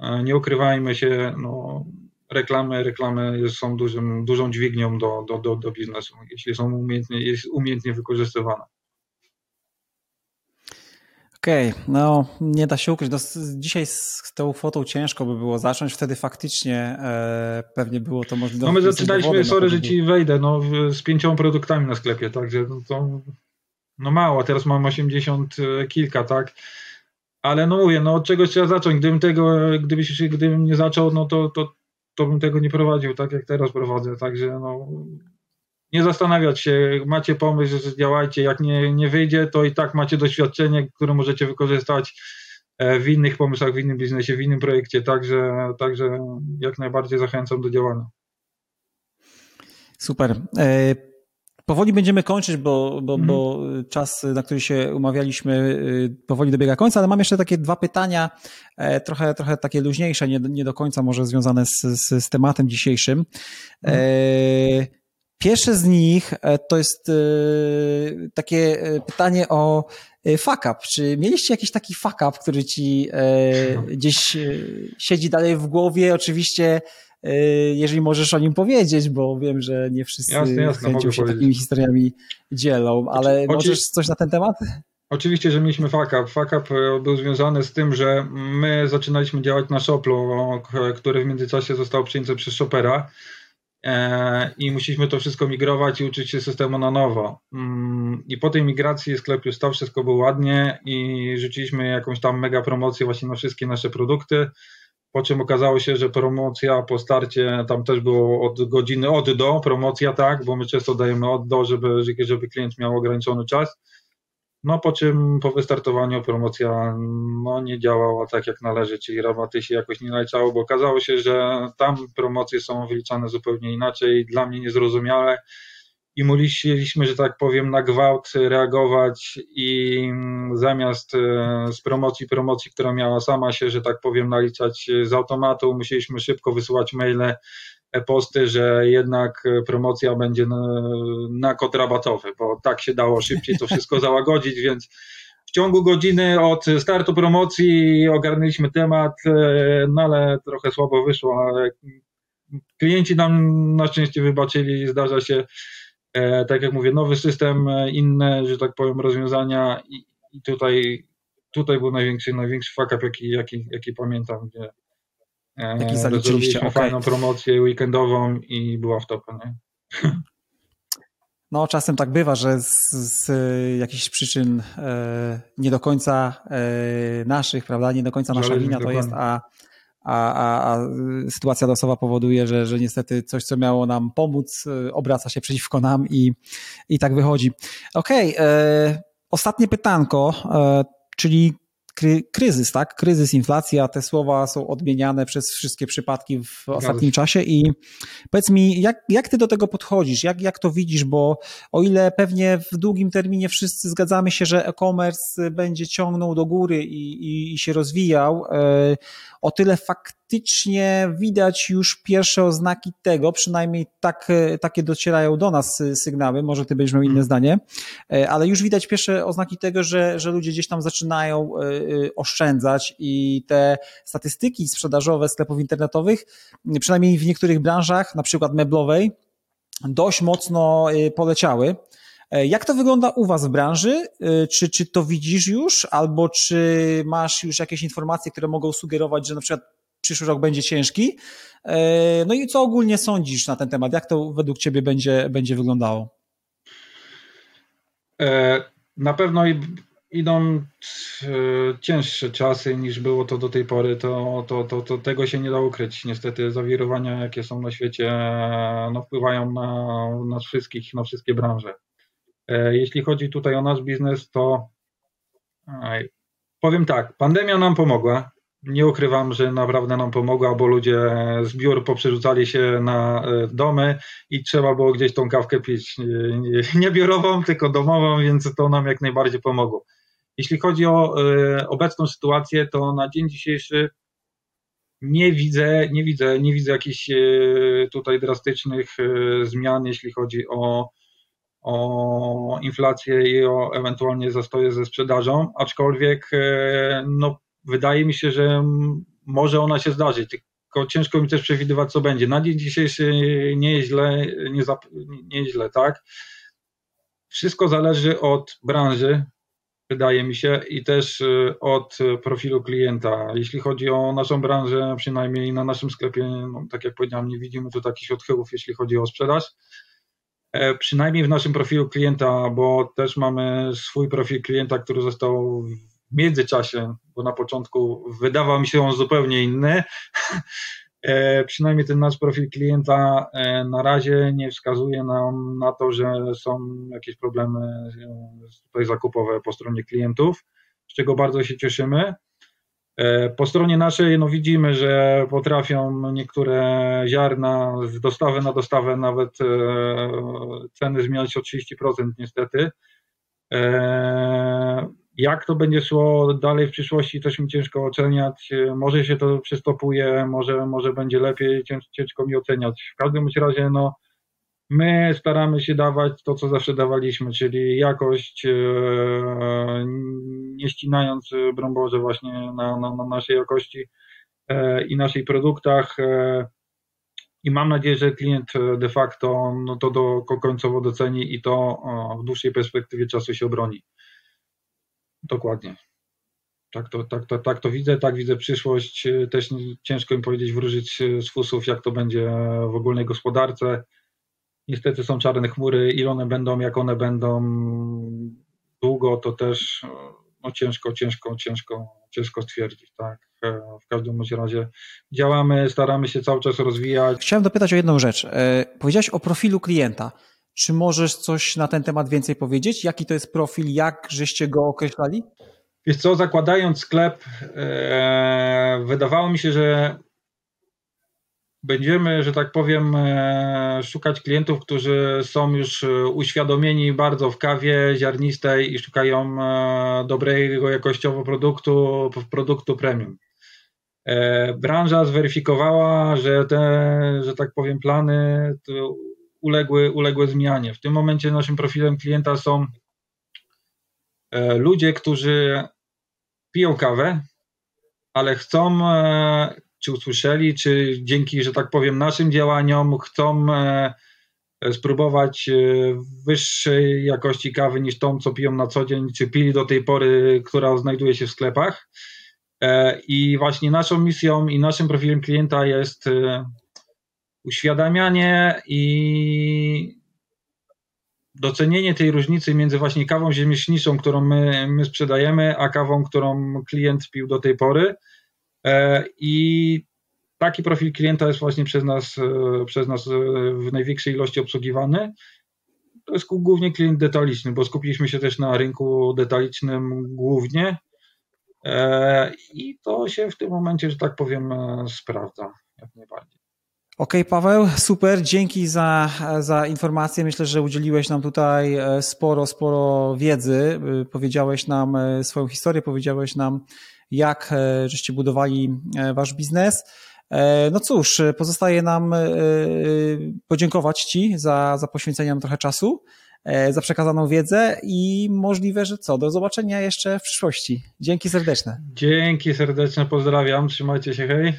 E, nie ukrywajmy się, no, reklamy, reklamy są dużym, dużą dźwignią do, do, do, do biznesu, jeśli są umiejętnie, jest umiejętnie wykorzystywane. Okej, okay, no nie da się ukryć. No, dzisiaj z tą fotą ciężko by było zacząć, wtedy faktycznie e, pewnie było to możliwe. No my zaczynaliśmy, sorry, że ci wejdę, no, z pięcioma produktami na sklepie, także no, to no mało, teraz mam 80 e, kilka, tak? Ale no mówię, no od czegoś trzeba zacząć. Gdybym tego, gdybyś, gdybym nie zaczął, no to, to, to bym tego nie prowadził tak, jak teraz prowadzę. Także no, nie zastanawiać się, macie pomysł, że działajcie. Jak nie, nie wyjdzie, to i tak macie doświadczenie, które możecie wykorzystać w innych pomysłach, w innym biznesie, w innym projekcie, także, także jak najbardziej zachęcam do działania. Super. Powoli będziemy kończyć, bo, bo, bo mhm. czas, na który się umawialiśmy, y, powoli dobiega końca, ale mam jeszcze takie dwa pytania, e, trochę, trochę takie luźniejsze, nie, nie do końca może związane z, z, z tematem dzisiejszym. E, mhm. Pierwsze z nich e, to jest takie pytanie o fuck up. Czy mieliście jakiś taki fuck up, który ci gdzieś siedzi dalej w głowie? Oczywiście E, jeżeli możesz o nim powiedzieć, bo wiem, że nie wszyscy jasne, jasne, chęcią się powiedzieć. takimi historiami dzielą, ale Oczy... możesz coś na ten temat? Oczywiście, że mieliśmy fuck up. Fuck up e, był związany z tym, że my zaczynaliśmy działać na Shoplo, który w międzyczasie został przyjęty przez Shopera e, i musieliśmy to wszystko migrować i uczyć się systemu na nowo. Mm, I po tej migracji sklep już stał, wszystko było ładnie i rzuciliśmy jakąś tam mega promocję właśnie na wszystkie nasze produkty po czym okazało się, że promocja po starcie tam też było od godziny od do, promocja tak, bo my często dajemy od do, żeby, żeby klient miał ograniczony czas. No po czym po wystartowaniu promocja no, nie działała tak jak należy, czyli rabaty się jakoś nie nalecało, bo okazało się, że tam promocje są wyliczane zupełnie inaczej, dla mnie niezrozumiałe i musieliśmy, że tak powiem, na gwałt reagować i zamiast e, z promocji, promocji, która miała sama się, że tak powiem, naliczać z automatu, musieliśmy szybko wysyłać maile, e-posty, że jednak promocja będzie na, na kod rabatowy, bo tak się dało szybciej to wszystko załagodzić, więc w ciągu godziny od startu promocji ogarnęliśmy temat, e, no ale trochę słabo wyszło, ale klienci nam na szczęście wybaczyli, zdarza się E, tak jak mówię, nowy system, e, inne, że tak powiem, rozwiązania i, i tutaj, tutaj był największy, największy fuck jaki, jaki, jaki pamiętam, gdzie Jaki e, zaliczyliście, okay. fajną promocję weekendową i była w topie, nie? No, czasem tak bywa, że z, z jakichś przyczyn e, nie do końca e, naszych, prawda, nie do końca nasza wina to jest, a a, a, a sytuacja losowa powoduje, że, że niestety coś, co miało nam pomóc, y, obraca się przeciwko nam i, i tak wychodzi. Okej, okay, e, ostatnie pytanko, e, czyli kry, kryzys, tak? Kryzys, inflacja, te słowa są odmieniane przez wszystkie przypadki w ostatnim czasie i powiedz mi, jak, jak ty do tego podchodzisz? Jak, jak to widzisz? Bo o ile pewnie w długim terminie wszyscy zgadzamy się, że e-commerce będzie ciągnął do góry i, i, i się rozwijał, e, o tyle faktycznie widać już pierwsze oznaki tego, przynajmniej tak, takie docierają do nas sygnały, może ty będziesz miał inne hmm. zdanie, e, ale już widać pierwsze oznaki tego, że, że ludzie gdzieś tam zaczynają e, e, oszczędzać i te statystyki sprzedażowe sklepów internetowych, przynajmniej w niektórych branżach, na przykład meblowej, dość mocno poleciały. Jak to wygląda u Was w branży? Czy, czy to widzisz już, albo czy masz już jakieś informacje, które mogą sugerować, że na przykład przyszły rok będzie ciężki? No i co ogólnie sądzisz na ten temat? Jak to według Ciebie będzie, będzie wyglądało? E, na pewno idą e, cięższe czasy niż było to do tej pory, to, to, to, to tego się nie da ukryć. Niestety zawirowania, jakie są na świecie, no, wpływają na nas wszystkich, na wszystkie branże. E, jeśli chodzi tutaj o nasz biznes, to powiem tak, pandemia nam pomogła. Nie ukrywam, że naprawdę nam pomogła, bo ludzie z biur poprzerzucali się na e, domy i trzeba było gdzieś tą kawkę pić. Nie biurową, tylko domową, więc to nam jak najbardziej pomogło. Jeśli chodzi o e, obecną sytuację, to na dzień dzisiejszy nie widzę, nie widzę, nie widzę jakichś tutaj drastycznych zmian, jeśli chodzi o o inflację i o ewentualnie zastoje ze sprzedażą, aczkolwiek e, no, wydaje mi się, że może ona się zdarzyć, tylko ciężko mi też przewidywać, co będzie. Na dzień dzisiejszy nie jest źle, nie, zap, nie jest źle tak? Wszystko zależy od branży, wydaje mi się, i też e, od profilu klienta. Jeśli chodzi o naszą branżę, przynajmniej na naszym sklepie, no, tak jak powiedziałem, nie widzimy tu takich odchyłów, jeśli chodzi o sprzedaż. E, przynajmniej w naszym profilu klienta, bo też mamy swój profil klienta, który został międzyczasie, bo na początku wydawał mi się on zupełnie inny. E, przynajmniej ten nasz profil klienta e, na razie nie wskazuje nam na to, że są jakieś problemy tutaj zakupowe po stronie klientów, z czego bardzo się cieszymy. Po stronie naszej no widzimy, że potrafią niektóre ziarna z dostawy na dostawę nawet ceny zmieniać o 30% niestety. Jak to będzie szło dalej w przyszłości, też mi ciężko oceniać. Może się to przystopuje, może, może będzie lepiej, ciężko mi oceniać. W każdym razie, no, my staramy się dawać to, co zawsze dawaliśmy, czyli jakość, e, nie ścinając, broń Boże, właśnie na, na, na naszej jakości e, i naszych produktach. E, I mam nadzieję, że klient de facto no to do, końcowo doceni i to w dłuższej perspektywie czasu się obroni. Dokładnie. Tak to, tak, to, tak to widzę, tak widzę przyszłość. Też ciężko mi powiedzieć, wróżyć z fusów, jak to będzie w ogólnej gospodarce. Niestety są czarne chmury, ile one będą, jak one będą długo, to też no ciężko, ciężko, ciężko, ciężko stwierdzić, tak. W każdym razie działamy, staramy się cały czas rozwijać. Chciałem dopytać o jedną rzecz. E, powiedziałeś o profilu klienta. Czy możesz coś na ten temat więcej powiedzieć? Jaki to jest profil? Jak żeście go określali? Wiesz co, zakładając sklep, e, wydawało mi się, że będziemy, że tak powiem, e, szukać klientów, którzy są już uświadomieni bardzo w kawie ziarnistej i szukają e, dobrego jakościowo produktu, produktu premium. E, branża zweryfikowała, że te, że tak powiem, plany uległy, uległy zmianie. W tym momencie naszym profilem klienta są e, ludzie, którzy piją kawę, ale chcą, e, czy usłyszeli, czy dzięki, że tak powiem, naszym działaniom chcą e, spróbować wyższej jakości kawy niż tą, co piją na co dzień, czy pili do tej pory, która znajduje się w sklepach. I właśnie naszą misją i naszym profilem klienta jest uświadamianie i docenienie tej różnicy między właśnie kawą ziemieślniczą, którą my, my sprzedajemy, a kawą, którą klient pił do tej pory. E, I taki profil klienta jest właśnie przez nas, e, przez nas e, w największej ilości obsługiwany. To jest głównie klient detaliczny, bo skupiliśmy się też na rynku detalicznym głównie. I to się w tym momencie, że tak powiem, sprawdza jak najbardziej. Okay, Paweł, super, dzięki za, za informację. Myślę, że udzieliłeś nam tutaj e, sporo, sporo wiedzy. E, powiedziałeś nam e, swoją historię, powiedziałeś nam, jak żeście budowali wasz biznes. No cóż, pozostaje nam podziękować Ci za, za poświęcenie nam trochę czasu, za przekazaną wiedzę i możliwe, że co, do zobaczenia jeszcze w przyszłości. Dzięki serdeczne. Dzięki serdeczne, pozdrawiam, trzymajcie się, hej.